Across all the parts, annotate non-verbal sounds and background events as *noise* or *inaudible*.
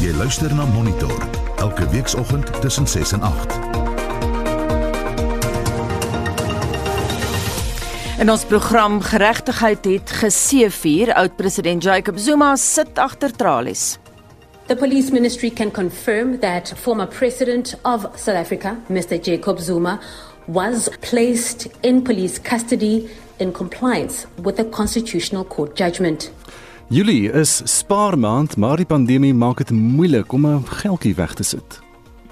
Jy luister na Monitor elke weekoggend tussen 6 en 8. In ons program Geregtigheid het geseëvier. Oud-president Jacob Zuma sit agter tralies. The police ministry can confirm that former president of South Africa, Mr. Jacob Zuma, was placed in police custody in compliance with a constitutional court judgment. Julie is spaarmaand, maar die pandemie maak dit moeilik om 'n geldjie weg te sit.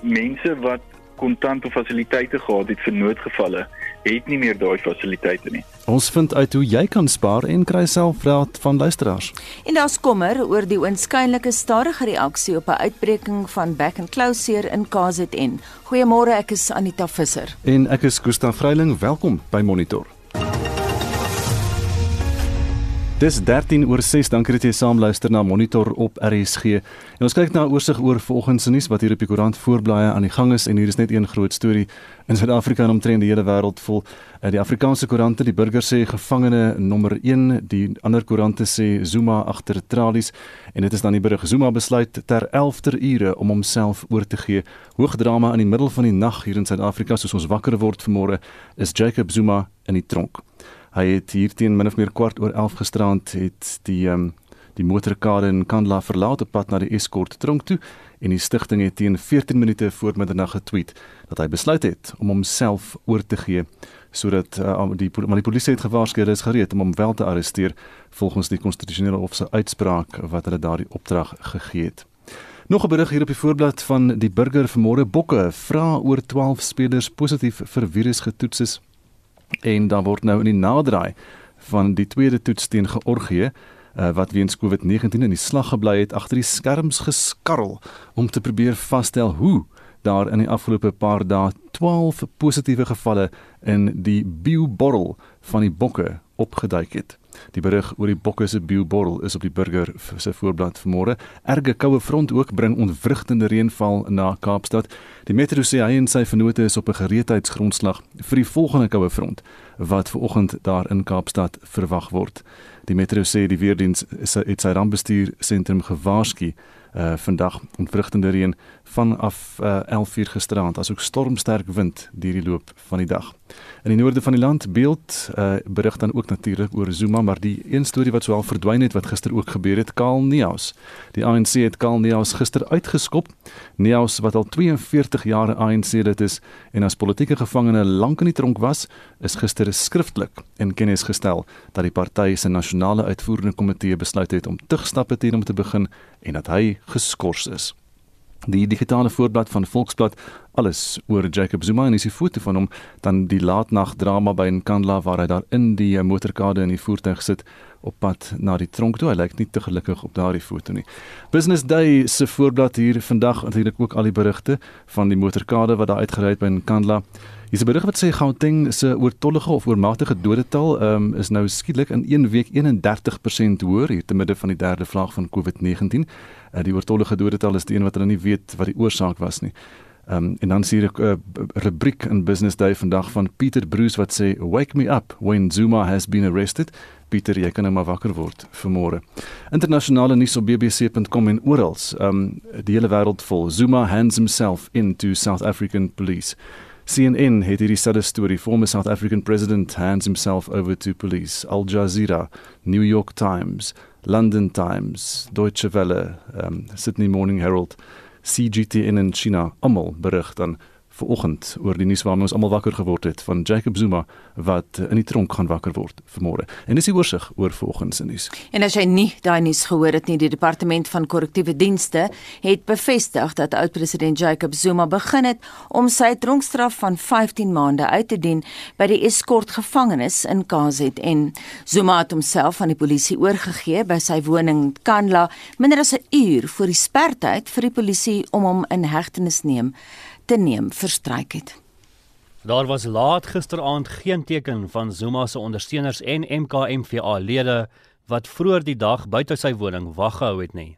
Mense wat kontante fasiliteite gehad het vir noodgevalle, het nie meer daai fasiliteite nie. Ons vind uit hoe jy kan spaar en kry selfraad van luisteraars. En daar's kommer oor die oënskynlike stadige reaksie op 'n uitbreking van back and seer in KZN. Goeiemôre, ek is Anita Visser. En ek is Koos van Vreiling. Welkom by Monitor. Dis 13 oor 6. Dankie dat jy saam luister na Monitor op RSG. En ons kyk na 'n oorsig oor vanoggend se nuus wat hier op die koerant voorblaaie aan die gang is en hier is net een groot storie in Suid-Afrika en omtrent die hele wêreld vol. Eh, die Afrikaanse koerante, die burger sê gevangene nommer 1, die ander koerante sê Zuma agter tralies en dit is dan die berig Zuma besluit ter 11ter ure om homself oor te gee. Hoogdrama in die middel van die nag hier in Suid-Afrika soos ons wakker word vanmôre is Jacob Zuma in die tronk. Hy het hier teen min of meer kwart oor 11 gisterand het die um, die motorkade in Kandla verlaat op pad na die Escort tronk toe en die stigting het teen 14 minute voor middernag getweet dat hy besluit het om homself oor te gee sodat uh, die maar die polisie het gewaarsku hulle is gereed om hom wel te arresteer volgens die konstitusionele hof se uitspraak wat hulle daardie opdrag gegee het. Nog 'n berig hier op die voorblad van die burger vanmôre Bokke vra oor 12 spelers positief vir virus getoets is en dan word nou in die naderdraai van die tweede toets teen Georgië uh, wat weens COVID-19 in die slag gebly het agter die skerms geskarrel om te probeer vasstel hoe daar in die afgelope paar dae 12 positiewe gevalle in die bioborrel van die bokke opgeduik het. Die berig oor die bokke se bioborrel is op die burger se voorblad vanmôre. Erge koue front ook bring ontwrigtende reënval na Kaapstad. Die metro sê hy en sy vennote is op 'n gereedheidsgrondslag vir die volgende koue front wat ver oggend daar in Kaapstad verwag word. Die metro sê die weerdiens het sy rampbestuur sentrum gewaarsku uh vandag ontwrigtende reën vanaf uh 11:00 gisteraand asook stormsterk wind deur die loop van die dag. In die noorde van die land beeld uh berig dan ook natuurlik oor Zuma, maar die een storie wat swaar verdwyn het wat gister ook gebeur het, Kaal Neus. Die ANC het Kaal Neus gister uitgeskop. Neus wat al 42 jaar ANC lid is en as politieke gevangene lank in die tronk was, is gister skriftelik in kennis gestel dat die party se nasionale uitvoerende komitee besluit het om tugstappe teen hom te begin en dat hy geskort is. Die digitale voorblad van Volksblad alles oor Jacob Zuma en is 'n foto van hom dan die laatnag drama by Nkandla waar hy daar in die motorkade in die voertuig sit op pad na die tronk toe. Hy lyk nie te gelukkig op daardie foto nie. Business Day se voorblad hier vandag natuurlik ook al die berigte van die motorkade wat daar uitgery het by Nkandla. Hier's 'n berig wat sê Gauteng se oortollige of oormatige dodetal um, is nou skielik in 1 week 31% hoër hier te midde van die derde vlaag van COVID-19. Uh, die oortollige dodetal is die een wat hulle nie weet wat die oorsaak was nie. Um, en dan sien ek 'n uh, rubriek in Business Day vandag van Pieter Bruce wat sê wake me up when Zuma has been arrested. Pieter, jy kan nou maar wakker word vir môre. Internasionale nuus op bbc.com en oral. Um die hele wêreld vol. Zuma hands himself into South African police. CNN het hierdie selfde storie. Former South African president hands himself over to police. Al Jazeera, New York Times, London Times, Deutsche Welle, um, Sydney Morning Herald, CGTN in China almal berig dan ver oggend oor die nuus waarmee ons almal wakker geword het van Jacob Zuma wat in die tronk gaan wakker word vanmôre. En dis die oorsig oor vanoggend se nuus. En as jy nie daai nuus gehoor het nie, die departement van korrektiewe dienste het bevestig dat oud-president Jacob Zuma begin het om sy tronkstraf van 15 maande uit te dien by die Escort gevangenis in KZN. Zuma het homself aan die polisie oorgegee by sy woning in Kandla minder as 'n uur voor die spertyd vir die polisie om hom in hegtenis neem te neem verstryk het. Daar was laat gisteraand geen teken van Zuma se ondersteuners en MKMVA-lede wat vroeër die dag buite sy woning wag gehou het nie.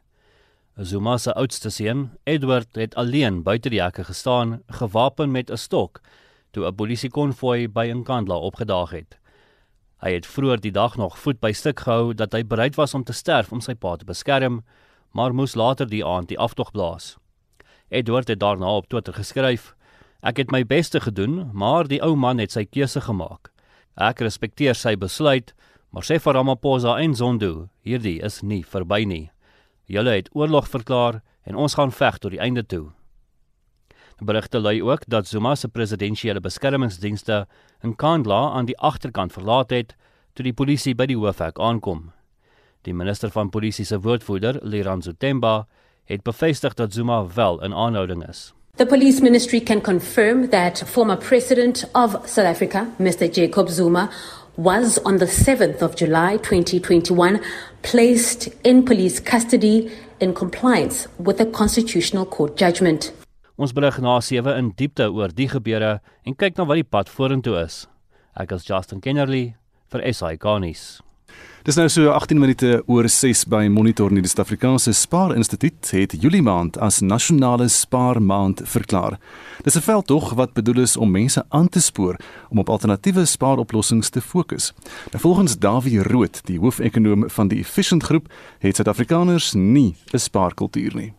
Zuma se oudste seun, Edward, het alleen buite die hekke gestaan, gewapen met 'n stok, toe 'n polisiekonvoi by Nkandla opgedaag het. Hy het vroeër die dag nog voet by stuk gehou dat hy bereid was om te sterf om sy pa te beskerm, maar moes later die aand die aftog blaas. Edward het daarna op Twitter geskryf: "Ek het my bes te gedoen, maar die ou man het sy keuse gemaak. Ek respekteer sy besluit, maar sê vir Ramaphosa en Zondo, hierdie is nie verby nie. Julle het oorlog verklaar en ons gaan veg tot die einde toe." Berigte lui ook dat Zuma se presidensiële beskermingsdienste in Kandla aan die agterkant verlaat het toe die polisie by die hoofhek aankom. Die minister van polisie se woordvoerder, Liranzo Temba, het bevestig dat Zuma wel in aanhouding is. The police ministry can confirm that former president of South Africa, Mr. Jacob Zuma, was on the 7th of July 2021 placed in police custody in compliance with a constitutional court judgment. Ons berig na 7 in diepte oor die gebeure en kyk na wat die pad vorentoe is. Ek is Justin Kennerly vir SI Garnis. Dis nou so 18 minute oor 6 by Monitor in die Suid-Afrikaanse Spaar Instituut het Julie maand as nasionale spaarmaand verklaar. Dis 'n veldtog wat bedoel is om mense aan te spoor om op alternatiewe spaaroplossings te fokus. Nou volgens Dawie Rood, die hoofekonoom van die Efficient Groep, het Suid-Afrikaners nie 'n spaarkultuur nie.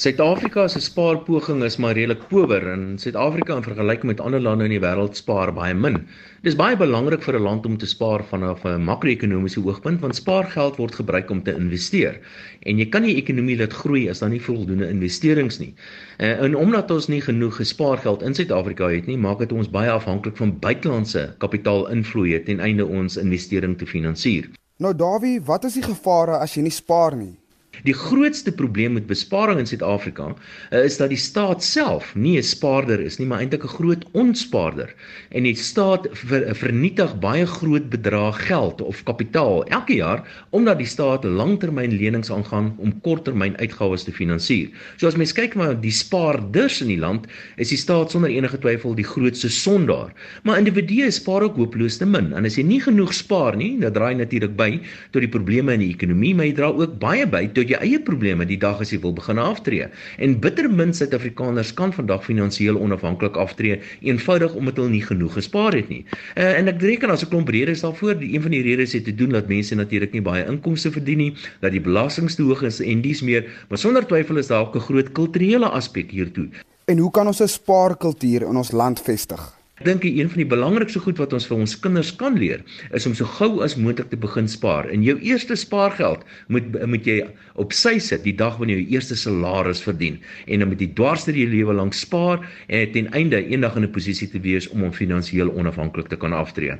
Suid-Afrika se spaarpoging is maar redelik power en Suid-Afrika in vergelyking met ander lande in die wêreld spaar baie min. Dit is baie belangrik vir 'n land om te spaar vanaf 'n makro-ekonomiese oogpunt want spaargeld word gebruik om te investeer. En jy kan nie ekonomie laat groei as daar nie voldoende investerings nie. Eh, en omdat ons nie genoeg gespaargeld in Suid-Afrika het nie, maak dit ons baie afhanklik van buitelandse kapitaalinvloeye ten einde ons investering te finansier. Nou Dawie, wat is die gevare as jy nie spaar nie? Die grootste probleem met besparing in Suid-Afrika uh, is dat die staat self nie 'n spaarder is nie, maar eintlik 'n groot onspaarder. En die staat ver, vernietig baie groot bedrae geld of kapitaal elke jaar omdat die staat langtermyn lenings aangaan om korttermyn uitgawes te finansier. So as mens kyk na die spaarders in die land, is die staat sonder enige twyfel die grootste sondaar. Maar individue spaar ook hopeloos te min. En as jy nie genoeg spaar nie, dan draai natuurlik by tot die probleme in die ekonomie, maar jy dra ook baie by jou eie probleme die dag as jy wil begin aftree. En bitter min Suid-Afrikaners kan vandag finansiëel onafhanklik aftree eenvoudig omdat hulle nie genoeg gespaar het nie. Uh, en ek reken as 'n klomp redes daarvoor, die een van die redes het te doen dat mense natuurlik nie baie inkomste verdien nie, dat die belastings te hoog is en dis meer, maar sonder twyfel is daar ook 'n groot kulturele aspek hiertoe. En hoe kan ons 'n spaarkultuur in ons land vestig? Ek dink een van die belangrikste goed wat ons vir ons kinders kan leer, is om so gou as moontlik te begin spaar. En jou eerste spaargeld moet moet jy op sy sit die dag wanneer jy jou eerste salaris verdien. En dan moet jy dwars deur jou lewe lank spaar en ten einde eendag in 'n posisie te wees om om finansiëel onafhanklik te kan aftree.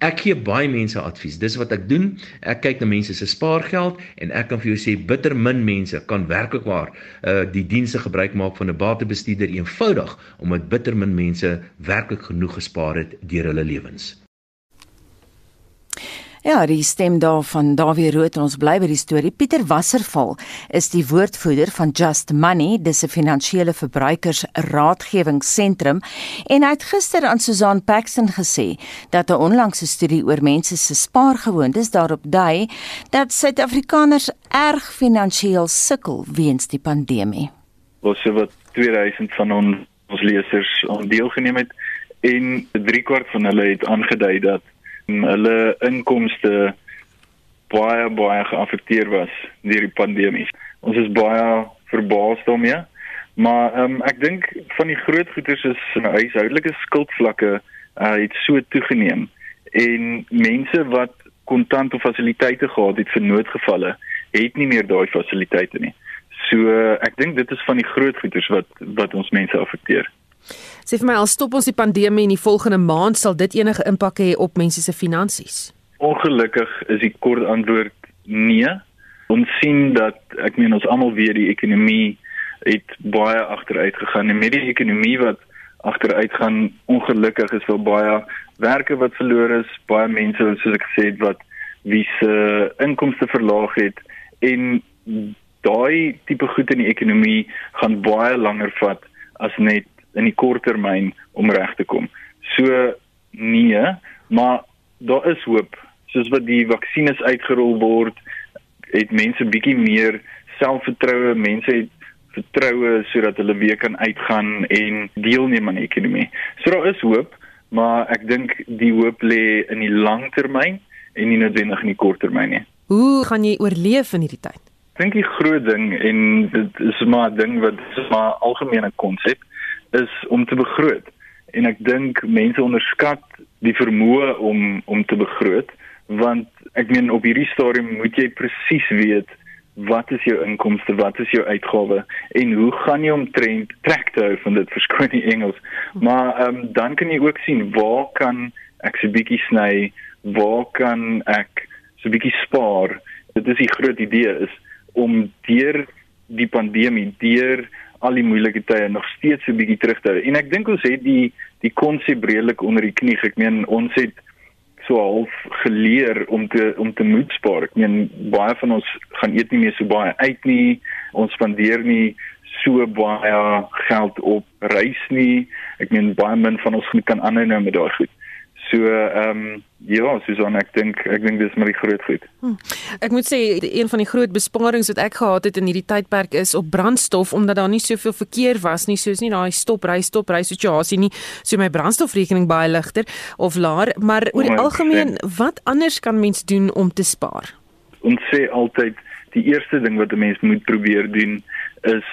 Ek gee baie mense advies. Dis wat ek doen. Ek kyk na mense se spaargeld en ek kan vir jou sê bitter min mense kan werklik waar uh die dienste gebruik maak van 'n batebestuurder eenvoudig omdat bitter min mense werklik genoeg gespaar het deur hulle lewens. Ja, die stem daar van Dawie Rood en ons bly by die storie. Pieter Wasserval is die woordvoerder van Just Money, dis 'n finansiële verbruikers raadgewingsentrum en hy het gister aan Susan Paxton gesê dat 'n onlangse studie oor mense se spaargewoontes daarop dui dat Suid-Afrikaners erg finansiëel sukkel weens die pandemie. Ons het wat 2000 van ons, ons lesers aan deelgeneem het en 3 kwart van hulle het aangedui dat hulle inkomste baie baie geaffekteer was deur die pandemie. Ons is baie verbaas daarmee. Maar um, ek dink van die groot goederes is huishoudelike skuldvlakke uh, het so toegeneem en mense wat kontant of fasiliteite gehad het vir noodgevalle het nie meer daai fasiliteite nie. So uh, ek dink dit is van die groot goederes wat wat ons mense affekteer. Sê vir my al stop ons die pandemie in die volgende maand sal dit enige impak hê op mense se finansies? Ongelukkig is die kort antwoord nee. Ons sien dat ek meen ons almal weet die ekonomie het baie agteruit gegaan en met die ekonomie wat agteruit gaan ongelukkig is wel baie werke wat verlore is, baie mense soos ek gesê het wat wie se inkomste verlaag het en daai tipe goed in die ekonomie gaan baie langer vat as net in die korttermyn om reg te kom. So nee, maar daar is hoop. Soos wat die vaksines uitgerol word, het mense bietjie meer selfvertroue, mense het vertroue sodat hulle weer kan uitgaan en deelneem aan die ekonomie. So daar is hoop, maar ek dink die hoop lê in die langtermyn en nie noodwendig in die korttermyn nie. Hoe gaan jy oorleef in hierdie tyd? dink die groot ding en dit is maar 'n ding wat is maar algemene konsep is om te begroot. En ek dink mense onderskat die vermoë om om te begroot want ek meen op hierdie stadium moet jy presies weet wat is jou inkomste, wat is jou uitgawe en hoe gaan jy omtrent trek te hou van dit *laughs* verskoon die Engels. Maar um, dan kan jy ook sien waar kan ek so bietjie sny, waar kan ek so bietjie spaar. Dit is die groot idee is om deur die pandemie, deur al die moeilike tye nog steeds so bietjie terug te hou. En ek dink ons het die die konsep redelik onder die knie. Ek meen ons het so half geleer om te om te moed spaar. Ek meen baie van ons gaan eet nie meer so baie uit nie. Ons spandeer nie so baie geld op reis nie. Ek meen baie min van ons kan aanhou nou met daai goed. So ehm um, ja, Susan, ek dink ek dink dis maar die groot goed. Hm. Ek moet sê een van die groot besparings wat ek gehad het in hierdie tydperk is op brandstof omdat daar nie soveel verkeer was nie, soos nie daai stop ry stop ry situasie nie. So my brandstofrekening baie ligter of laer, maar oor die algemeen, wat anders kan mens doen om te spaar? Ons sê altyd die eerste ding wat 'n mens moet probeer doen is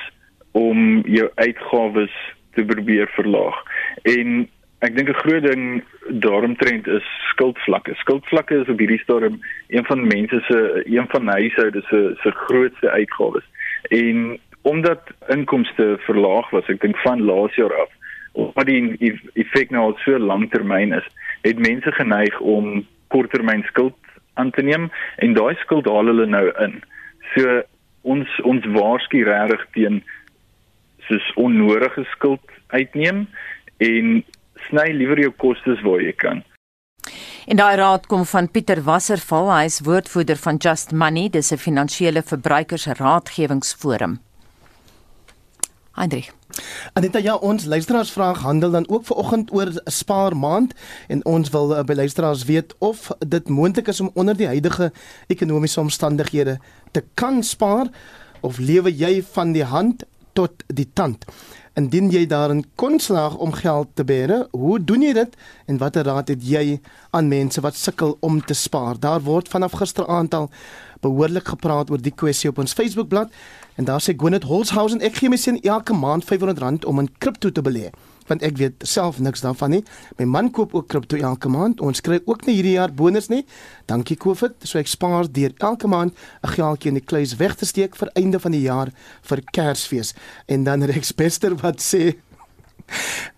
om jou uitgawes te probeer verlaag. En Ek dink 'n groot ding daaromtrent is skuldvlakke. Skuldvlakke is op hierdie stadium een van mense se een van huishoudes se se grootste uitgawes. En omdat inkomste verlaag was, ek dink van laas jaar af, omdat die effek nou al so lanktermyn is, het mense geneig om korttermyn skuld aan te neem en daai skuld haal hulle nou in. So ons ons waarsku regtig teen soos onnodige skuld uitneem en sny liewer jou kostes waar jy kan. En daai raad kom van Pieter Wasserval, hy is woordvoerder van Just Money, dis 'n finansiële verbruikersraadgewingsforum. Hendrik. Anita, ja, ons luisteraarsvraag handel dan ook vanoggend oor spaar maand en ons wil uh, by luisteraars weet of dit moontlik is om onder die huidige ekonomiese omstandighede te kan spaar of lewe jy van die hand tot die tand? Indien jy daarin kon slaag om geld te bere, hoe doen jy dit en watter raad het jy aan mense wat sukkel om te spaar? Daar word vanaf gisteraand al behoorlik gepraat oor die kwessie op ons Facebookblad en daar sê Gwyneth Holzhausen ek gee my seun elke maand R500 om in kripto te belê want ek weet self niks daarvan nie. My man koop ook kripto elke maand. Ons kry ook nie hierdie jaar bonus nie. Dankie COVID. So ek spaar deur elke maand 'n geldjie in die kluis weg te steek vir einde van die jaar vir Kersfees. En dan Rex Bester wat sê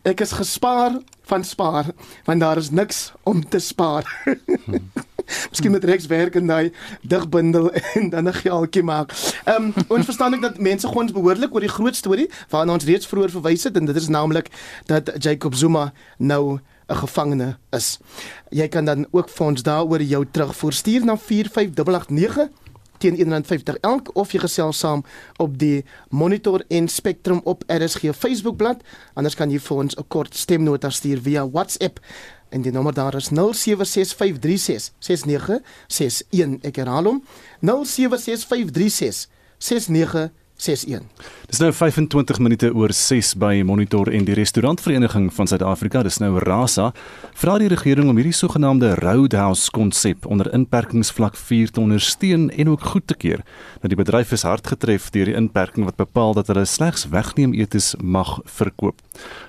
ek is gespaar van spaar want daar is niks om te spaar. Hmm. *laughs* Miskien met Rex werk en daai digbundel en dan 'n geldjie maak. Ehm um, ons verstaan ek dat mense gons behoorlik oor die groot storie waarna ons reeds vroeër verwys het en dit is naamlik dat Jacob Zuma nou 'n gevangene is. Jy kan dan ook vir ons daaroor jou terugvoer stuur na 45889 teen 150 elk of jy gesels saam op die Monitor en Spectrum op RSG Facebookblad. Anders kan jy vir ons 'n kort stemnota stuur via WhatsApp. En die nommer daar is 0765366961 ek herhaal hom. 0765366961 61. Dis nou 25 minute oor 6 by Monitor en die Restaurantvereniging van Suid-Afrika, dis nou Rasa, vra die regering om hierdie sogenaamde Roadhouse konsep onder inperkingsvlak 4 te ondersteun en ook goed te keur. Dat die bedryf is hard getref deur die inperking wat bepaal dat hulle slegs wegneem etes mag verkoop.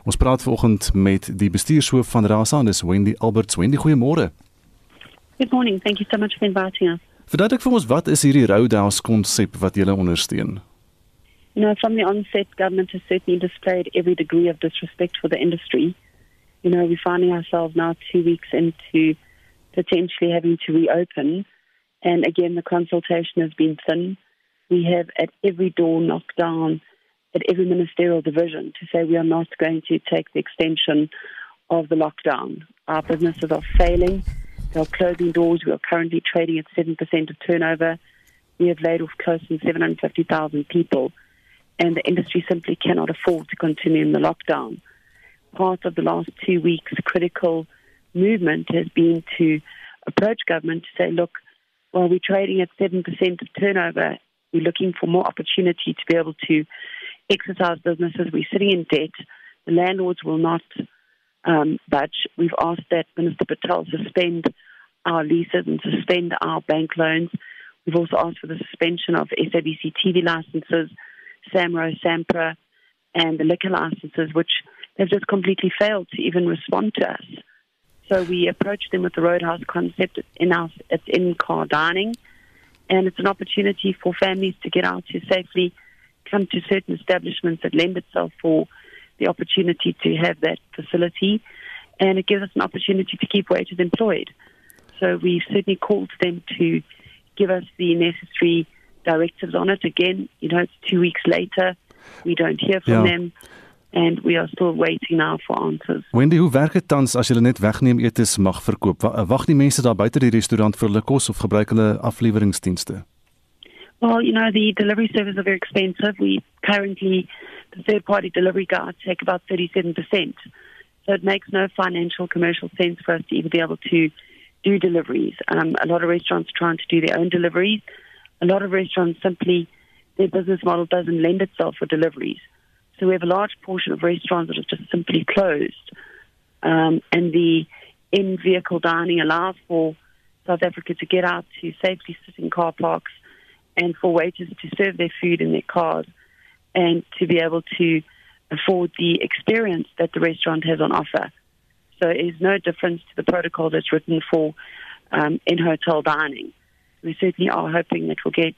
Ons praat vanoggend met die bestuurshoof van Rasa, dis Wendy Alberts. Wendy, goeiemôre. Good morning. Thank you so much for inviting us. Verduidelik vir ons wat is hierdie Roadhouse konsep wat julle ondersteun? You know, from the onset, government has certainly displayed every degree of disrespect for the industry. You know, we're finding ourselves now two weeks into potentially having to reopen. And again, the consultation has been thin. We have at every door knocked down at every ministerial division to say we are not going to take the extension of the lockdown. Our businesses are failing. They are closing doors. We are currently trading at 7% of turnover. We have laid off close to 750,000 people and the industry simply cannot afford to continue in the lockdown. Part of the last two weeks' critical movement has been to approach government to say, look, while we're trading at 7% of turnover, we're looking for more opportunity to be able to exercise businesses. We're sitting in debt. The landlords will not um, budge. We've asked that Minister Patel suspend our leases and suspend our bank loans. We've also asked for the suspension of SABC TV licenses, Samro, Sampra, and the liquor licenses, which they've just completely failed to even respond to us. So we approached them with the Roadhouse concept. In our, it's in car dining, and it's an opportunity for families to get out to safely come to certain establishments that lend itself for the opportunity to have that facility, and it gives us an opportunity to keep waiters employed. So we certainly called them to give us the necessary directives on it. Again, you know, it's two weeks later. We don't hear from Ja. them, and we are still waiting now for answers. Wendy, hoe werk dit tans as jy net wegneem etes mag verkoop? Wa- Wag die mense daar buite die restaurant vir hulle kos of gebruik hulle afleweringsdienste? Well, you know, the delivery services are very expensive. We currently, the third party delivery guards take about 37%. So it makes no financial commercial sense for us to even be able to do deliveries. Um, a lot of restaurants are trying to do their own deliveries. A lot of restaurants simply, their business model doesn't lend itself for deliveries. So we have a large portion of restaurants that have just simply closed. Um, and the in vehicle dining allows for South Africa to get out to safely sit in car parks and for waiters to serve their food in their cars and to be able to afford the experience that the restaurant has on offer. So it is no difference to the protocol that's written for um, in hotel dining. We certainly are hoping that we'll get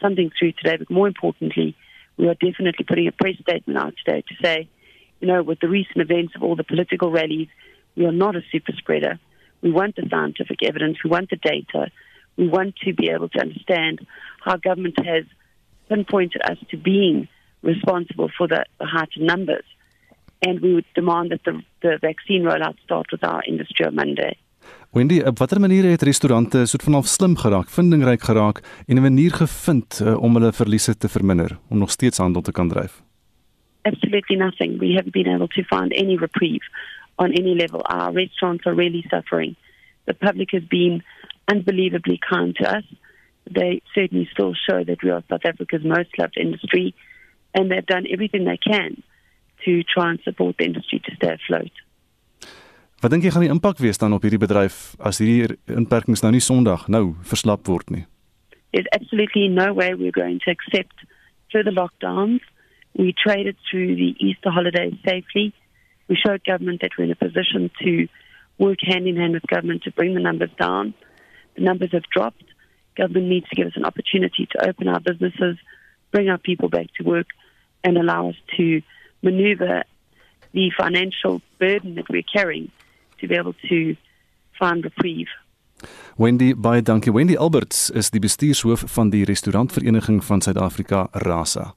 something through today, but more importantly, we are definitely putting a press statement out today to say, you know, with the recent events of all the political rallies, we are not a super spreader. We want the scientific evidence, we want the data, we want to be able to understand how government has pinpointed us to being responsible for the, the heightened numbers. And we would demand that the, the vaccine rollout start with our industry on Monday. Wendy, op watter maniere het restaurante soort van half slim geraak, vindingryk geraak en 'n manier gevind uh, om hulle verliese te verminder om nog steeds handel te kan dryf? absolutely nothing. We haven't been able to find any reprieve on any level. Our restaurants are really suffering. The public has been unbelievably kind to us. They certainly still show that we are South Africa's most loved industry, and they've done everything they can to try and support the industry to stay afloat. Wat dink jy gaan die impak wees dan op hierdie bedryf as hierdie inperkings nou nie Sondag nou verslap word nie? There's absolutely no way we're going to accept further lockdowns. We traded through the Easter holidays safely. We showed government that we're in a position to work hand in hand with government to bring the numbers down. The numbers have dropped. Government needs to give us an opportunity to open our businesses, bring our people back to work, and allow us to maneuver the financial burden that we're carrying to be able to find reprieve. Wendy, baie dankie. Wendy Alberts is die bestuurshoof van die Restaurantvereniging van Suid-Afrika, RASA.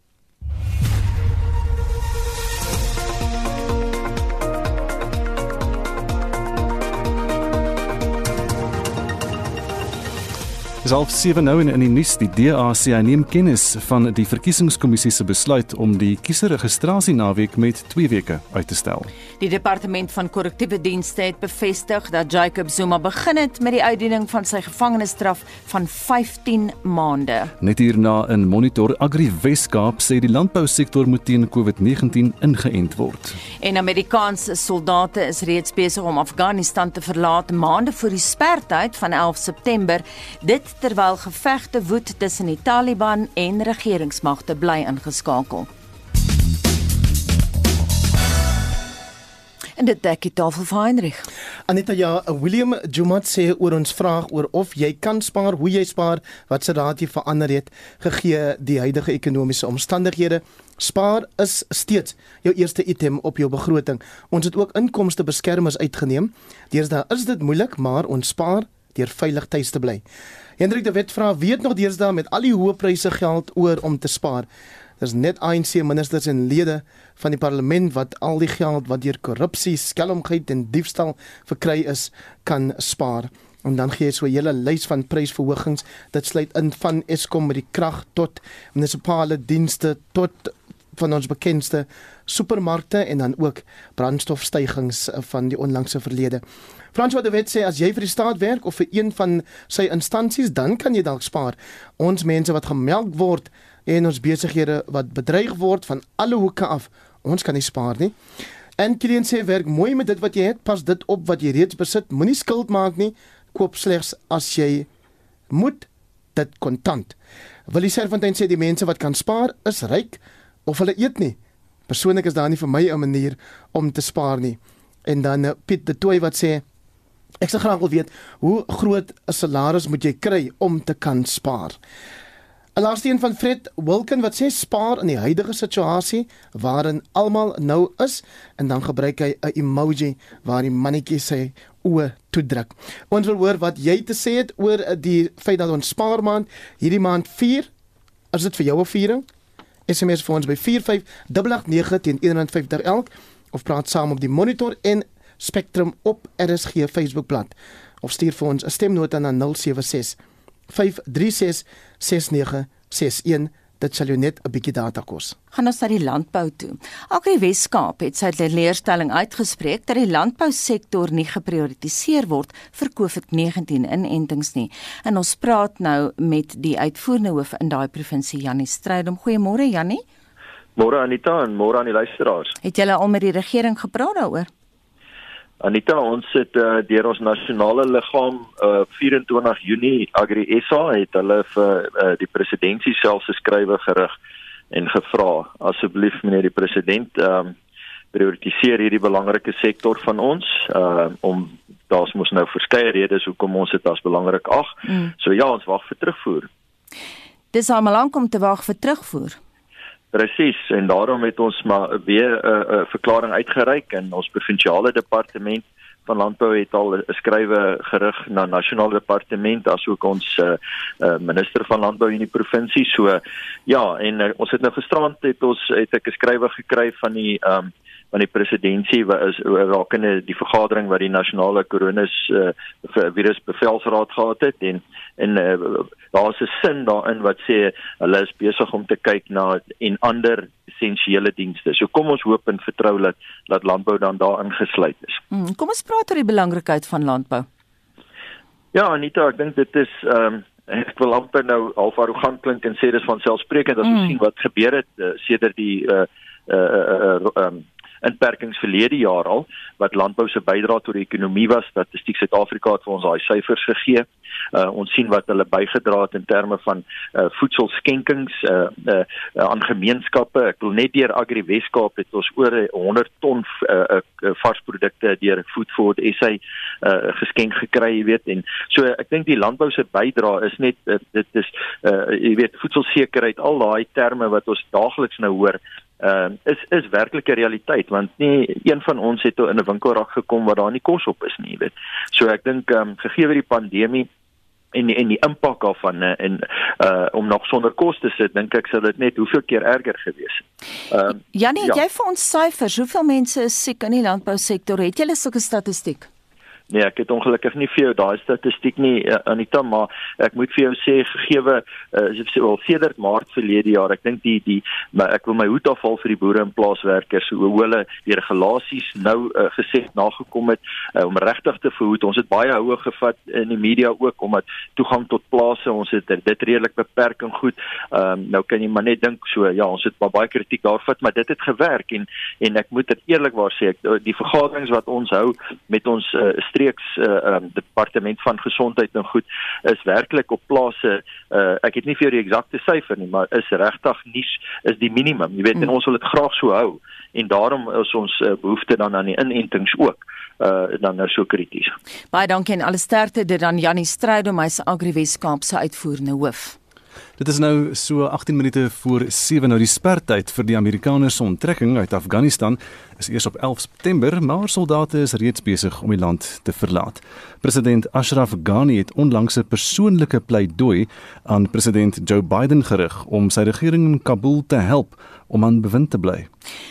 Dis half 7 nou en in die nuus die DA sê hy neem kennis van die verkiesingskommissie se besluit om die kieserregistrasie naweek met 2 weke uit te stel. Die departement van korrektiewe dienste het bevestig dat Jacob Zuma begin het met die uitdiening van sy gevangenisstraf van 15 maande. Net hierna in Monitor Agri Weskaap sê die landbousektor moet teen COVID-19 ingeënt word. En Amerikaanse soldate is reeds besig om Afghanistan te verlaat maande voor die sperdatum van 11 September. Dit terwyl gevegte woed tussen die Taliban en regeringsmagte bly ingeskakel. En dit dek die tafel vir Heinrich. Aneta ja, William Jumat sê oor ons vraag oor of jy kan spaar, hoe jy spaar, wat se raad jy verander het gegee die huidige ekonomiese omstandighede. Spaar is steeds jou eerste item op jou begroting. Ons het ook inkomste beskermers uitgeneem. Deesdae is dit moeilik, maar ons spaar deur veilig tuis te bly. Hendrik de Wet vra weet nog deesdae met al die hoë pryse geld oor om te spaar. Dis net ANC ministers en lede van die parlement wat al die geld wat deur korrupsie, skelmgheid en diefstal verkry is, kan spaar. En dan gee jy so 'n hele lys van prysverhogings. Dit sluit in van Eskom met die krag tot munisipale dienste tot van ons bekendste supermarkte en dan ook brandstofstygings van die onlangse verlede. François de Wet sê as jy vir die staat werk of vir een van sy instansies, dan kan jy dalk spaar. Ons mense wat gemelk word en ons besighede wat bedreig word van alle hoeke af, ons kan nie spaar nie. En Kilian sê werk mooi met dit wat jy het, pas dit op wat jy reeds besit, moenie skuld maak nie, koop slegs as jy moet dit kontant. Willie Serfontein sê die mense wat kan spaar is ryk of hulle eet nie. Persoonlik is daar nie vir my 'n manier om te spaar nie. En dan uh, Piet de Tooi wat sê ek sou graag wil weet hoe groot 'n salaris moet jy kry om te kan spaar? 'n Laaste een van Fred Wilken wat sê spaar in die huidige situasie waarin almal nou is en dan gebruik hy 'n emoji waar die mannetjie sê oë toe druk. Ons wil hoor wat jy te sê het oor die feit dat ons spaar maand hierdie maand 4 is dit vir jou 'n viering? SMS vir ons by 45889 teen 150 elk of praat saam op die Monitor en Spectrum op RSG Facebookblad of stuur vir ons 'n stemnota na 076 536 6961 dit sal jou net 'n bietjie data kos. Gaan ons na die landbou toe. Agri Weskaap het sy leerstelling uitgespreek dat die landbousektor nie geprioritiseer word vir COVID-19 inentings nie. En ons praat nou met die uitvoerende hoof in daai provinsie Jannie Strydom. Goeiemôre Jannie. Môre Anita en môre aan die luisteraars. Het julle al met die regering gepraat daaroor? Anita, ons het uh, deur ons nasionale liggaam uh, 24 Junie Agri SA het hulle vir uh, die presidentsie self geskrywe gerig en gevra asseblief meneer die president um, prioritiseer hierdie belangrike sektor van ons uh, om daar's mos nou verskeie redes hoekom ons dit as belangrik ag. Mm. So ja, ons wag vir terugvoer. Dis al lank om te wag vir terugvoer. Presies en daarom het ons maar weer 'n uh, uh, verklaring uitgereik en ons provinsiale departement van landbou het al 'n skrywe gerig na nasionale departement asook ons uh, uh, minister van landbou in die provinsie so ja en uh, ons het nou gisterand het ons het ek 'n skrywe gekry van die um, van die presidentsie wat is rakende die vergadering wat die nasionale koronas uh, virus bevelsraad gehad het en en uh, daar's 'n sin daarin wat sê hulle is besig om te kyk na en ander essensiële dienste. So kom ons hoop en vertrou dat dat landbou dan daarin gesluit is. Hmm, kom ons praat oor die belangrikheid van landbou. Ja, Anita, ek dink dit is ehm um, ek wil amper nou half arrogant klink en sê dis van selfsprekend as ons mm. sien wat gebeur het uh, sedert die uh uh uh, uh um, inperkings verlede jaar al wat landbou se bydrae tot die ekonomie was. Statistiek Suid-Afrika het vir ons daai syfers gegee. Uh, ons sien wat hulle bygedra het in terme van uh, voedselskenkings uh, uh, aan gemeenskappe. Ek wil net deur Agri Weskaap het ons oor 100 ton uh, uh, varsprodukte deur Food for SA uh, geskenk gekry, jy weet. En so ek dink die landbou se bydrae is net uh, dit is uh, jy weet voedselsekerheid al daai terme wat ons daagliks nou hoor uh, is is werklike realiteit want nie een van ons het in 'n winkelrak gekom waar daar nie kos op is nie, jy weet. So ek dink ehm um, gegee die pandemie en en die impak daarvan eh, en uh om nog sonder kos te sit dink ek sou dit net hoeveel keer erger gewees het. Ehm uh, Janie, ja. jy vir ons syfers, hoeveel mense is siek in die landbousektor? Het jy sulke statistiek? Nee, ek het ongelukkig nie vir jou daai statistiek nie uh, Anita, maar ek moet vir jou sê gegeewe uh, as ek sê wel sedert Maart verlede jaar, ek dink die die maar ek wil my hoed afval vir die boere en plaaswerkers hoe hulle die regulasies nou uh, gesê nagekom het uh, om regtig te verhoed. Ons het baie houe gevat in die media ook omdat toegang tot plase, ons het dit redelik beperk en goed. Um, nou kan jy maar net dink so ja, ons het baie kritiek daarvat, maar dit het gewerk en en ek moet dit eerlikwaar sê, ek, die vergaderings wat ons hou met ons uh, streeks uh, um, departement van gesondheid en goed is werklik op plase uh, ek het nie vir jou die eksakte syfer nie maar is regtig nie is die minimum jy weet hmm. en ons wil dit graag so hou en daarom is ons uh, behoefte dan aan die inentings ook uh dan nou so krities. Baie dankie en alle sterkte dit aan Jannie Strydom, hy's Agri Weskaap se uitvoerende hoof. Dit is nou so 18 minute voor 7 nou die spertyd vir die Amerikaners se onttrekking uit Afghanistan is eers op 11 September, maar soldate is reeds besig om die land te verlaat. President Ashraf Ghani het onlangs 'n persoonlike pleidooi aan president Joe Biden gerig om sy regering in Kabul te help om aan bewind te bly.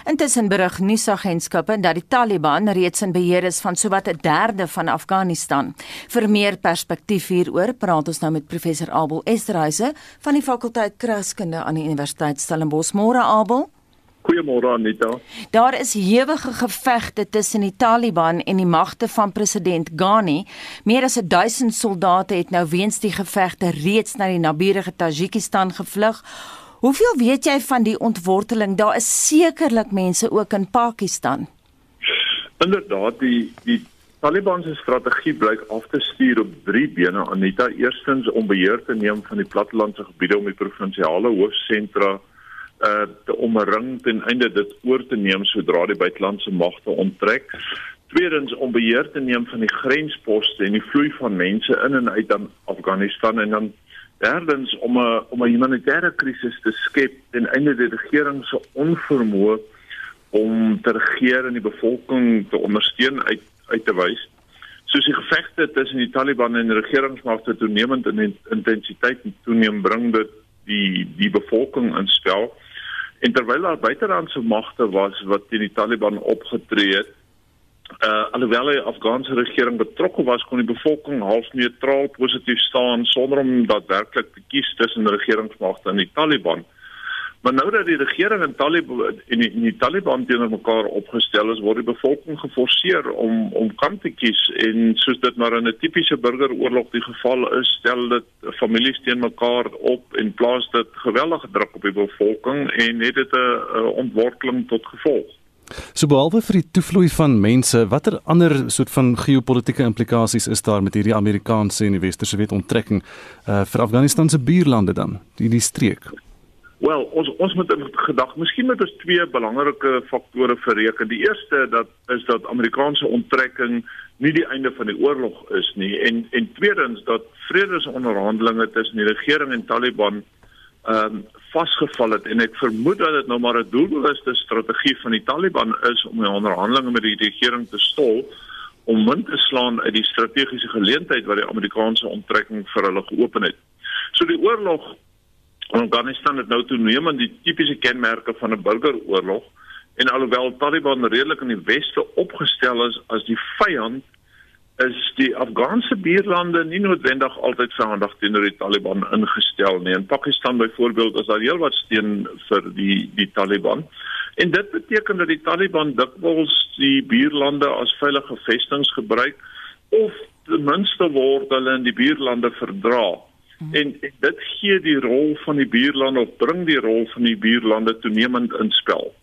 Intussen berig nuusagentskappe dat die Taliban reeds in beheer is van sowat 'n derde van Afghanistan. Vir meer perspektief hieroor praat ons nou met professor Abel Esterhuise van die fakulteit Kraskunde aan die Universiteit Stellenbosch. Môre Abel. Goeiemôre Anita. Daar is hewige gevegte tussen die Taliban en die magte van president Ghani. Meer as 1000 soldate het nou weens die gevegte reeds na die naburige Tajikistan gevlug. Hoeveel weet jy van die ontworteling? Daar is sekerlik mense ook in Pakistan. Inderdaad, die die Taliban se strategie blyk af te stuur op drie bene. Anita, eerstens om beheer te neem van die plattelandse gebiede om die provinsiale hoofsentra uh te omring ten einde dit oor te neem sodra die buitelandse magte onttrek. Tweedens om beheer te neem van die grensposte en die vloei van mense in en uit dan Afghanistan en dan derdens om 'n om 'n humanitêre krisis te skep ten einde die regering se onvermoë om te regeer en die bevolking te ondersteun uit uit te wys. Soos die gevegte tussen die Taliban en die regeringsmagte toenemend in intensiteit toeneem bring dit die die bevolking in spel. En terwyl daar buitelandse magte was wat teen die Taliban opgetree het, uh alhoewel die Afghaanse regering betrokke was, kon die bevolking half neutraal positief staan sonder om daadwerklik te kies tussen regeringsmagte en die Taliban. Maar nou dat die regering en Taliban en die, die Taliban teenoor mekaar opgestel is, word die bevolking geforseer om om kant te kies en soos dit maar in 'n tipiese burgeroorlog die geval is, stel dit families teen mekaar op en plaas dit geweldige druk op die bevolking en het dit 'n ontworteling tot gevolg. So behalwe vir die toevloei van mense, watter ander soort van geopolitiese implikasies is daar met hierdie Amerikaanse en die westerse wet onttrekking uh, vir Afghanistan se buurlande dan, die die streek? Wel, ons ons moet in gedag, miskien moet ons twee belangrike faktore verreken. Die eerste dat is dat Amerikaanse onttrekking nie die einde van die oorlog is nie en en tweedens dat vredesonderhandelinge tussen die regering en Taliban ehm um, vasgeval het en ek vermoed dat dit nou maar 'n doelbewuste strategie van die Taliban is om die onderhandelinge met die regering te stol om munt te slaan uit die strategiese geleentheid wat die Amerikaanse onttrekking vir hulle geopen het. So die oorlog Afghanistan het nou toeneem aan die tipiese kenmerke van 'n burgeroorlog en alhoewel Taliban redelik in die weste opgestel is as die vyand is die Afghaanse buurlande nie noodwendig altyd vyandig teenoor die Taliban ingestel nie. In Pakistan byvoorbeeld is daar heelwat steun vir die die Taliban. En dit beteken dat die Taliban dikwels die buurlande as veilige vestinge gebruik of ten minste word hulle in die buurlande verdra. Mhm. En, en dit gee die rol van die buurlande of bring die rol van die buurlande toenemend in spel.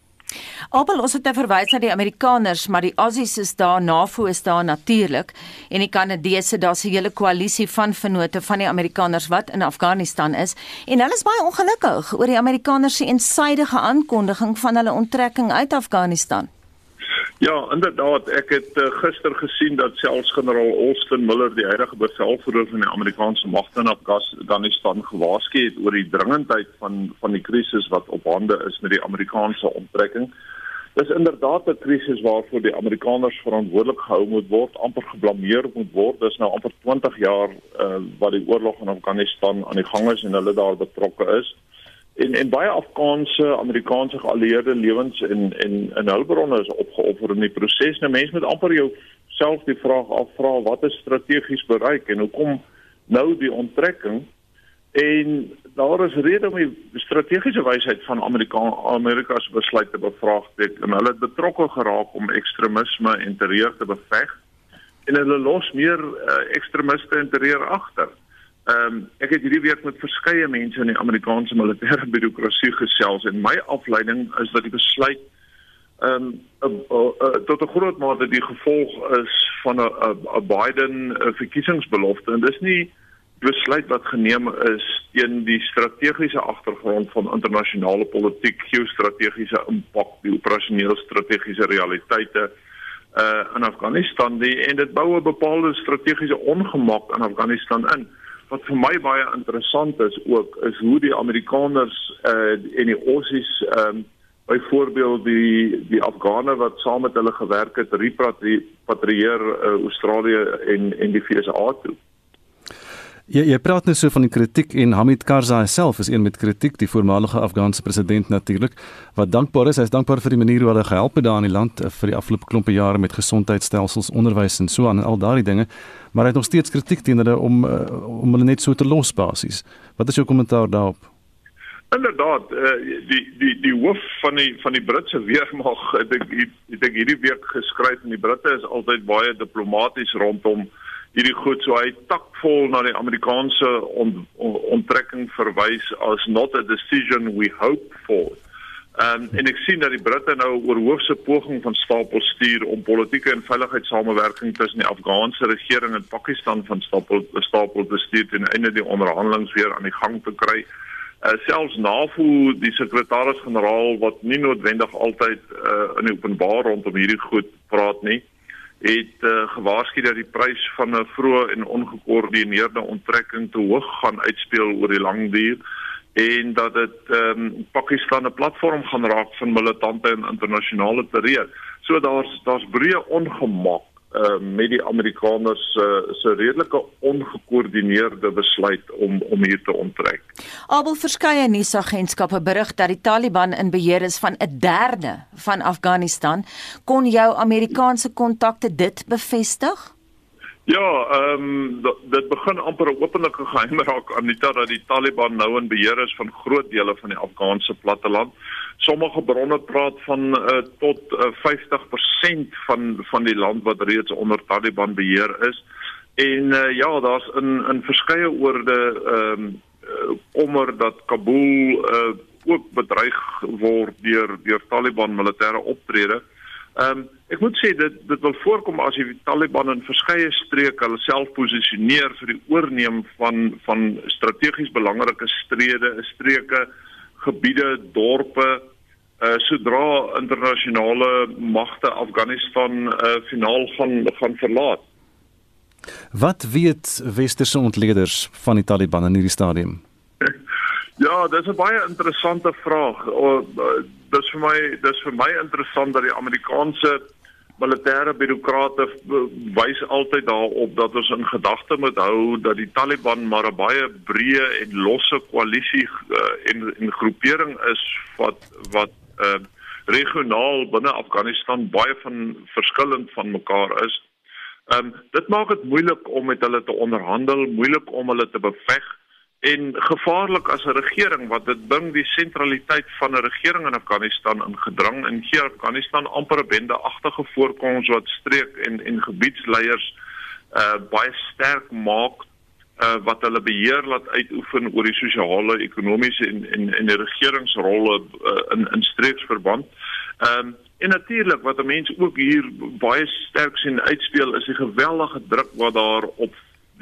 Abel ons het nou verwys na die Amerikaners, maar die Aussies is daar, NAVO is daar natuurlik en die Kanadese, daar's 'n hele koalisie van vennote van die Amerikaners wat in Afghanistan is en hulle is baie ongelukkig oor die Amerikaners se eensydige aankondiging van hulle onttrekking uit Afghanistan. Ja, inderdaad, ek het uh, gister gesien dat selfs generaal Austin Miller, die huidige bevelvoerder van die Amerikaanse magte in Afghanistan, gewaarsku het oor die dringendheid van van die krisis wat op hande is met die Amerikaanse onttrekking. Dis inderdaad 'n krisis waarvoor die Amerikaners verantwoordelik gehou moet word, amper geblameer moet word. Dis nou amper 20 jaar uh, wat die oorlog in Afghanistan aan die gang is en hulle daar betrokke is en en baie Afghaanse Amerikaanse geallieerde lewens en en en hulpbronne is opgeoffer in die proses. Nou mense moet amper jou self die vraag afvra wat is strategies bereik en hoekom nou die onttrekking en daar is rede om die strategiese wysheid van Amerika Amerika se besluit te bevraagteken en hulle het betrokke geraak om ekstremisme en terreur te beveg en hulle los meer uh, ekstremiste en terreur agter. Ehm um, ek het hierdie week met verskeie mense in die Amerikaanse militêre birokrasie gesels en my afleiding is dat die besluit ehm um, tot 'n groot mate die gevolg is van 'n Biden verkiesingsbelofte. En dis nie besluit wat geneem is teen die strategiese agtergrond van internasionale politiek, geostrategiese impak, die operasionele strategiese realiteite uh in Afghanistan die, en dit bou 'n bepaalde strategiese ongemak in Afghanistan in wat vir my baie interessant is ook is hoe die Amerikaners uh, en die Aussies um, byvoorbeeld die die Afghane wat saam met hulle gewerk het repatrieer uh, Australië en en die VSA toe. Ja, jy praat net so van die kritiek en Hamid Karzai self is een met kritiek, die voormalige Afghaanse president natuurlik, wat dankbaar is. Hy is dankbaar vir die manier hoe hulle gehelp het daar in die land eh, vir die afgelope klompe jare met gesondheidstelsels, onderwys en so aan en al daardie dinge. Maar hy het nog steeds kritiek teen hulle om uh, om hulle net so te los basies. Wat is jou kommentaar daarop? Inderdaad, uh, die die die hoof van die van die Britse weermag, ek dink ek hierdie week geskryf en die Britte is altyd baie diplomaties rondom hierdie goed so hy takvol na die Amerikaanse on, on, onttrekking verwys as not a decision we hope for Um, en ek sien dat die Britte nou oor hoofse poging van stapel stuur om politieke en veiligheidssamewerking tussen die Afghaanse regering en Pakistan van stapel stapel te stuur ten einde die onderhandelinge weer aan die gang te kry. Uh, selfs NAVO die sekretaris-generaal wat nie noodwendig altyd uh, in openbaar rondom hierdie goed praat nie, het uh, gewaarsku dat die prys van 'n vroeë en ongekoördineerde onttrekking te hoog gaan uitspeel oor die lang duur en dat dit ehm um, Pakistan 'n platform gaan raak van militante en internasionale terreur. So daar's daar's breë ongemak uh, met die Amerikaners uh, se redelike ongekoördineerde besluit om om hier te onttrek. Albel verskeie nuusagentskappe berig dat die Taliban in beheer is van 'n derde van Afghanistan. Kon jou Amerikaanse kontakte dit bevestig? Ja, ehm um, dit begin amper 'n openlike geheim raak Anita dat die Taliban nou in beheer is van groot dele van die Afghaanse platteland. Sommige bronne praat van uh, tot uh, eh, 50% van van die land wat reeds onder Taliban beheer is. En uh, ja, daar's in in verskeie oorde ehm um, kommer dat Kabul uh, ook bedreig word deur deur Taliban militêre optrede. Ehm um, ek moet sê dit dit wil voorkom as die Taliban in verskeie streke hulle self posisioneer vir die oorneem van van strategies belangrike strede, streke, gebiede, dorpe uh sodra internasionale magte Afghanistan uh finaal gaan gaan verlaat. Wat weet westerse ontleeders van die Taliban in hierdie stadium? *laughs* Ja, dis 'n baie interessante vraag. Dis vir my dis vir my interessant dat die Amerikaanse militêre birokrate wys altyd daarop dat ons in gedagte moet hou dat die Taliban maar 'n baie breë en losse koalisie uh, en en groepering is wat wat uh, regionaal binne Afghanistan baie van verskillend van mekaar is. Ehm um, dit maak dit moeilik om met hulle te onderhandel, moeilik om hulle te beveg en gevaarlik as 'n regering wat dit bring die sentraliteit van 'n regering in Afghanistan in gedrang en gee Afghanistan amper 'n bendeagtige voorkoms wat streek en en gebiedsleiers uh baie sterk maak uh wat hulle beheer laat uitoefen oor die sosiale, ekonomiese en en en die regeringsrolle uh, in in streeksverband. Ehm um, en natuurlik wat 'n mens ook hier baie sterk sien uitspeel is die geweldige druk wat daar op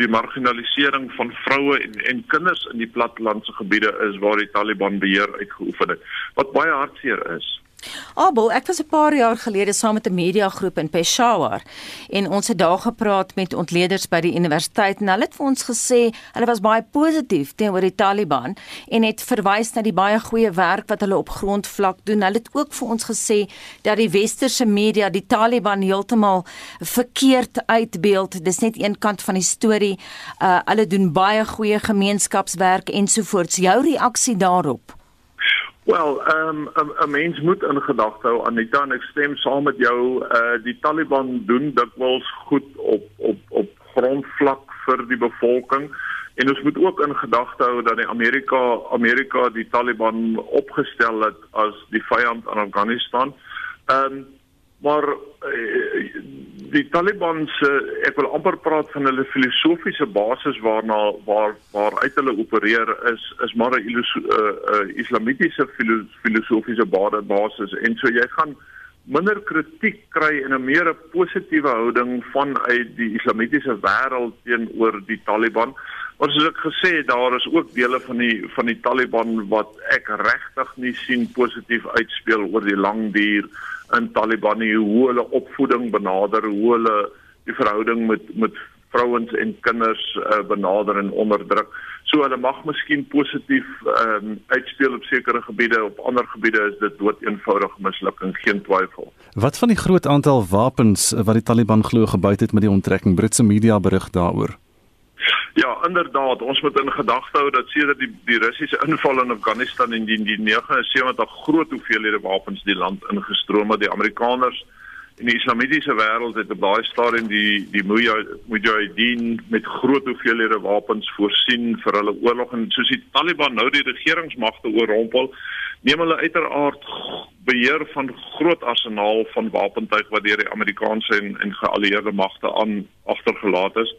die marginalisering van vroue en en kinders in die plattelandse gebiede is waar die Taliban beheer uitgeoefen het wat baie hartseer is. Abel, ek was 'n paar jaar gelede saam met 'n mediagroep in Peshawar en ons het daar gepraat met ontleeders by die universiteit en hulle het vir ons gesê hulle was baie positief teenoor die Taliban en het verwys na die baie goeie werk wat hulle op grondvlak doen. Hulle het ook vir ons gesê dat die westerse media die Taliban heeltemal verkeerd uitbeeld. Dis net een kant van die storie. Uh hulle doen baie goeie gemeenskapswerk ensovoorts. Jou reaksie daarop? Wel, ehm um, 'n mens moet in gedagte hou Anita en ek stem saam met jou, uh die Taliban doen dikwels goed op op op grondvlak vir die bevolking en ons moet ook in gedagte hou dat die Amerika Amerika die Taliban opgestel het as die vyand aan Afghanistan. Ehm um, maar uh, die Taliban se ek wil amper praat van hulle filosofiese basis waarna waar waar uit hulle opereer is is maar 'n uh, uh, islamitiese filosofiese basis. En so jy gaan minder kritiek kry en 'n meer positiewe houding vanuit die islamitiese wêreld teenoor die Taliban. Maar soos ek gesê het, daar is ook dele van die van die Taliban wat ek regtig nie sien positief uitspeel oor die lang duur in Taliban nie hoe hulle opvoeding benader, hoe hulle die verhouding met met vrouens en kinders uh, benader en onderdruk. So hulle mag miskien positief ehm um, uitspeel op sekere gebiede, op ander gebiede is dit dood eenvoudig mislukking, geen twyfel. Wat van die groot aantal wapens wat die Taliban glo gebuit het met die onttrekking? Britse media berig daaroor. Ja, inderdaad, ons moet in gedagte hou dat sedert die die Russiese inval in Afghanistan in die, die 79 groot hoeveelhede wapens die land ingestroom het. Die Amerikaners en die Islamitiese wêreld het op daai stadium die die Mujahideen met groot hoeveelhede wapens voorsien vir hulle oorlog en soos die Taliban nou die regeringsmagte oorrompel, neem hulle uiteraard beheer van groot arsenaal van wapentuig wat deur die Amerikaanse en, en geallieerde magte aan agtergelaat is.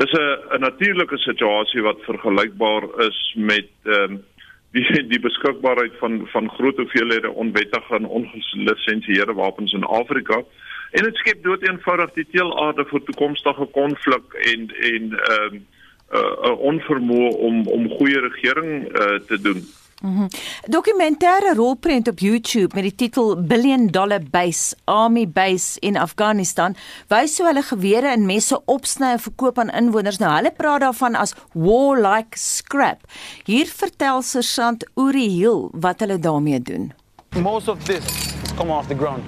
Dis 'n 'n natuurlike situasie wat vergelykbaar is met ehm um, die die beskikbaarheid van van groot hoeveelhede onwettige en ongelisensieerde wapens in Afrika en dit skep dood eenvoudig die teelaarde vir toekomstige konflik en en ehm uh, 'n uh, uh, onvermoë om om goeie regering uh, te doen. Mm -hmm. Dokumentêre rolprent op YouTube met die titel Billion Dollar Base Army Base in Afghanistan wys hoe hulle gewere en messe opsny en verkoop aan inwoners. Nou hulle praat daarvan as war like scrap. Hier vertel Sergeant Uri Hill wat hulle daarmee doen. Most of this come off the ground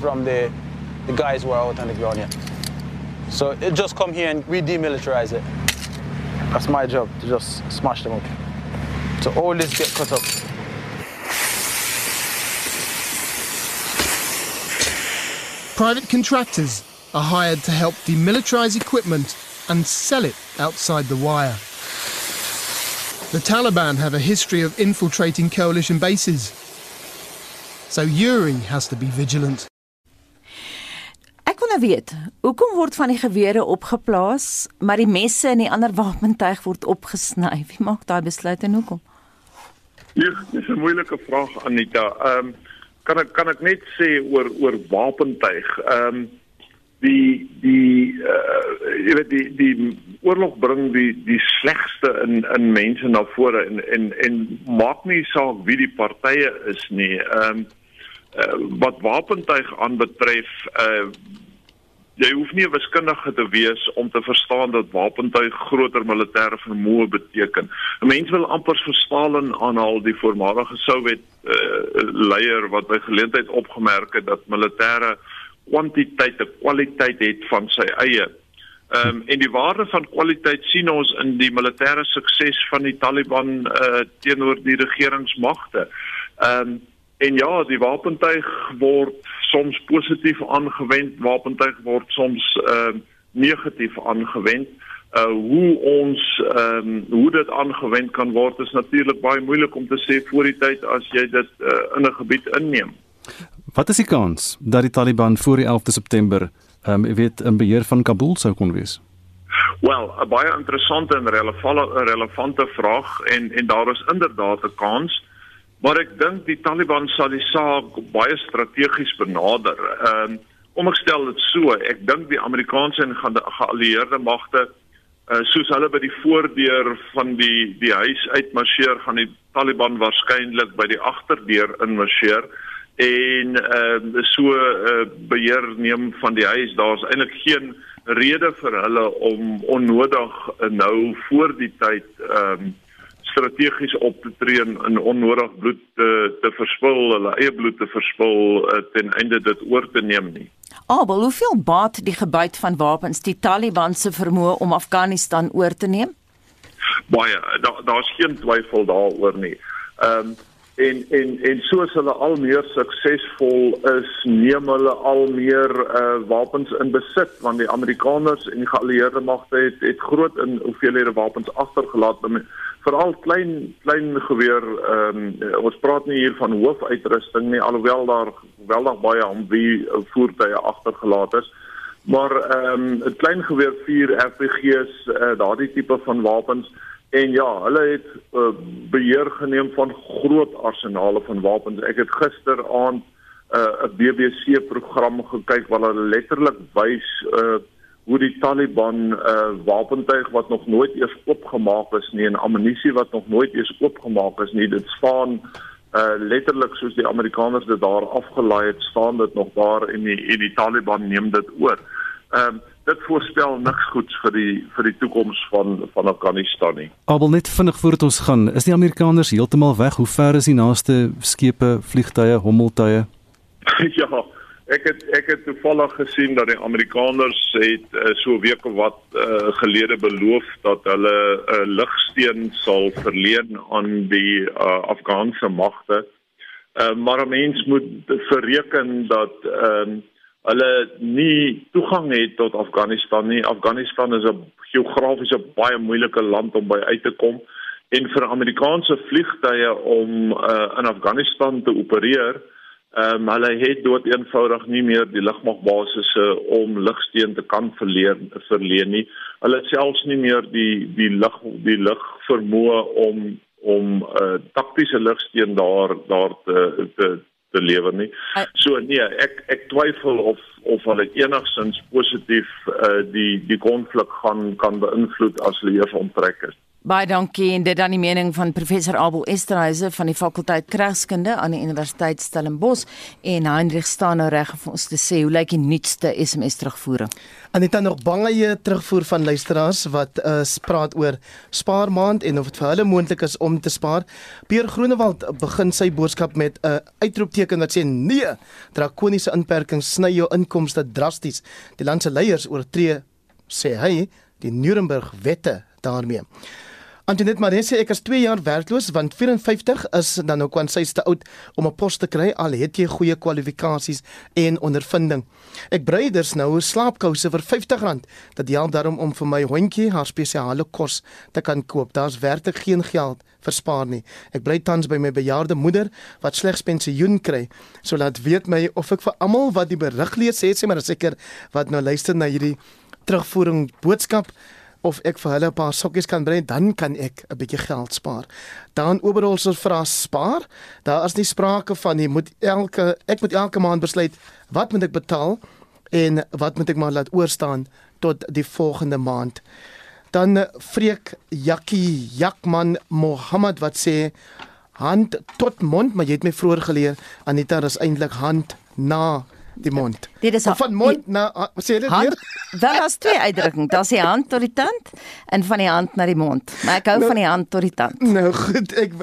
from the the guys who are out on the ground here. So it just come here and we demilitarize it. That's my job to just smash them up. So all this get cut up. Private contractors are hired to help demilitarize equipment and sell it outside the wire. The Taliban have a history of infiltrating coalition bases. So Yuri has to be vigilant. Ek wil nou weet, hoekom word van die gewere opgeplaas, maar die messe en die ander wapentuig word opgesny? Wie maak daai besluit en hoekom? Ja, dis 'n moeilike vraag Anita. Ehm um, kan ek kan ek net sê oor oor wapentuig. Ehm um, die die uh, jy weet die die oorlog bring die die slegste in in mense na vore en en en maak nie saak wie die partye is nie. Ehm um, uh, wat wapentuig aanbetref, uh, jy hoef nie 'n wiskundige te wees om te verstaan dat wapentuig groter militêre vermoë beteken. 'n Mens wil amper verstaan aan al die voormalige Sowjet uh, leier wat by geleentheid opgemerk het dat militêre kwantiteit 'n kwaliteit het van sy eie. Ehm um, en die waarde van kwaliteit sien ons in die militêre sukses van die Taliban uh, teenoor die regeringsmagte. Ehm um, En ja, die wapentuig word soms positief aangewend, wapentuig word soms ehm uh, negatief aangewend. Uh hoe ons ehm um, hoe dit aangewend kan word is natuurlik baie moeilik om te sê voor die tyd as jy dit uh, in 'n gebied inneem. Wat is die kans dat die Taliban voor die 11de September ehm um, weet 'n beheer van Kabul sou kon wees? Wel, 'n baie interessante en relevante relevante vraag en en daar is inderdaad 'n kans. Maar ek dink die Taliban sal die saak baie strategies benader. Ehm um, om ek stel dit so, ek dink die Amerikaanse en geallieerde magte uh, soos hulle by die voordeur van die die huis uitmarseer, gaan die Taliban waarskynlik by die agterdeur inmarseer en ehm uh, so uh, beheer neem van die huis. Daar's eintlik geen rede vir hulle om onnodig uh, nou voor die tyd ehm um, strategies op te tree en onnodig bloed te te verspil, hulle eie bloed te verspil uh, ten einde dit oor te neem nie. Abel, hoeveel baat die gebyt van wapens die Taliban se vermoë om Afghanistan oor te neem? Baie, daar's da geen twyfel daaroor nie. Ehm um, en en en soos hulle al meer suksesvol is, neem hulle al meer uh, wapens in besit want die Amerikaners en die geallieerde magte het het groot in hoeveelhede wapens agtergelaat. Veral klein klein geweer ehm um, ons praat nie hier van hoofuitrusting nie alhoewel daar geweldig baie om wie voertuie agtergelaat is. Maar ehm um, 'n klein geweer 4 RPG's uh, daardie tipe van wapens en ja hulle het uh, beheer geneem van groot arsenale van wapens ek het gisteraand 'n uh, BBC program gekyk waar hulle letterlik wys uh, hoe die Taliban uh, wapentuig wat nog nooit eers oopgemaak is nie en ammunisie wat nog nooit eers oopgemaak is nie, dit staan uh letterlik soos die Amerikaners dit daar afgelaai het, staan dit nog daar en die en die Taliban neem dit oor. Ehm uh, dit voorspel niks goeds vir die vir die toekoms van van Afghanistan nie. Abel net vinnig voordat ons gaan, is die Amerikaners heeltemal weg? Hoe ver is die naaste skepe, vliegtye, hommeltuie? *laughs* ja, Ek het ek het toevallig gesien dat die Amerikaners het uh, so weke wat uh, gelede beloof dat hulle 'n uh, ligsteen sal verleen aan die uh, Afghaanse magte. Uh, maar 'n mens moet verreken dat ehm uh, hulle nie toegang het tot Afghanistan nie. Afghanistan is 'n geografies 'n baie moeilike land om by uit te kom en vir Amerikaanse vliegtye om uh, in Afghanistan te opereer Ehm um, hulle het dood eenvoudig nie meer die lugmagbasisse om ligsteen te kan verleen verleen nie. Hulle het selfs nie meer die die lug die lug vermoë om om 'n uh, taktiese ligsteen daar daar te te te lewer nie. So nee, ek ek twyfel of of hulle enigsins positief uh, die die konflik gaan kan beïnvloed as hulle eers onttrek is. Baie dankie en dit dan die mening van professor Abel Esterhuise van die fakulteit Kragskunde aan die Universiteit Stellenbosch en Heinrich staan nou reg om ons te sê hoe lyk die nuutste SMS terugvoering. Anita nog baie terugvoer van luisteraars wat uh, praat oor spaarmaand en of dit vir hulle moontlik is om te spaar. Pierre Groenewald begin sy boodskap met 'n uh, uitroepteken wat sê nee, drakoniese inperkings sny jou inkomste drasties. Die land se leiers oortree sê hy die Nuremberg wette daarmee. Antoinette Maree sê ek is 2 jaar werkloos want 54 is dan nou kwans sy te oud om 'n pos te kry al het jy goeie kwalifikasies en ondervinding. Ek brei dus nou slaapkouse vir R50. Dit help daarom om vir my hondjie haar spesiale kos te kan koop. Daar's werklik geen geld verspaar nie. Ek bly tans by my bejaarde moeder wat slegs pensioen kry. So laat weet my of ek vir almal wat die berig lees sê sê maar seker wat nou luister na hierdie terugvoering boodskap of ek vir hulle 'n paar sokkies kan bring, dan kan ek 'n bietjie geld spaar. Dan oorals ons vra spaar. Daar is nie sprake van jy moet elke ek moet elke maand besluit wat moet ek betaal en wat moet ek maar laat oorstaan tot die volgende maand. Dan vreek Jakkie Jakman Mohammed wat sê hand tot mond, maar jy het my vroeër geleer Anita is eintlik hand na die mond. Dit is van mond die, na wat sê dit weer? *laughs* Wel as twee uitdrukkings. Daar's die hand tot die tand en van die hand na die mond. Maar ek hou nou, van die hand tot die tand. Nou goed, ek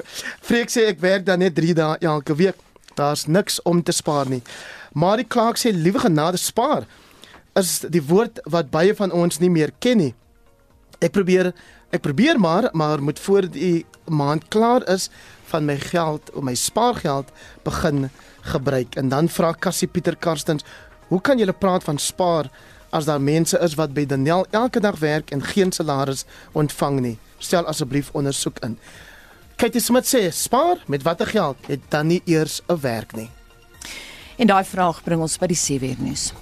vreek sê ek werk dan net 3 dae elke week. Daar's niks om te spaar nie. Maar die Clark sê liewe genade spaar is die woord wat baie van ons nie meer ken nie. Ek probeer ek probeer maar maar moet voor die maand klaar is van my geld my spaargeld begin gebruik. En dan vra Cassie Pieter Karstens, hoe kan jy praat van spaar as daar mense is wat by Daniel elke dag werk en geen salaris ontvang nie? Stel asseblief ondersoek in. Katie Smit sê, spaar met watter geld? Het dan nie eers 'n werk nie. En daai vraag bring ons by die sewe nuus.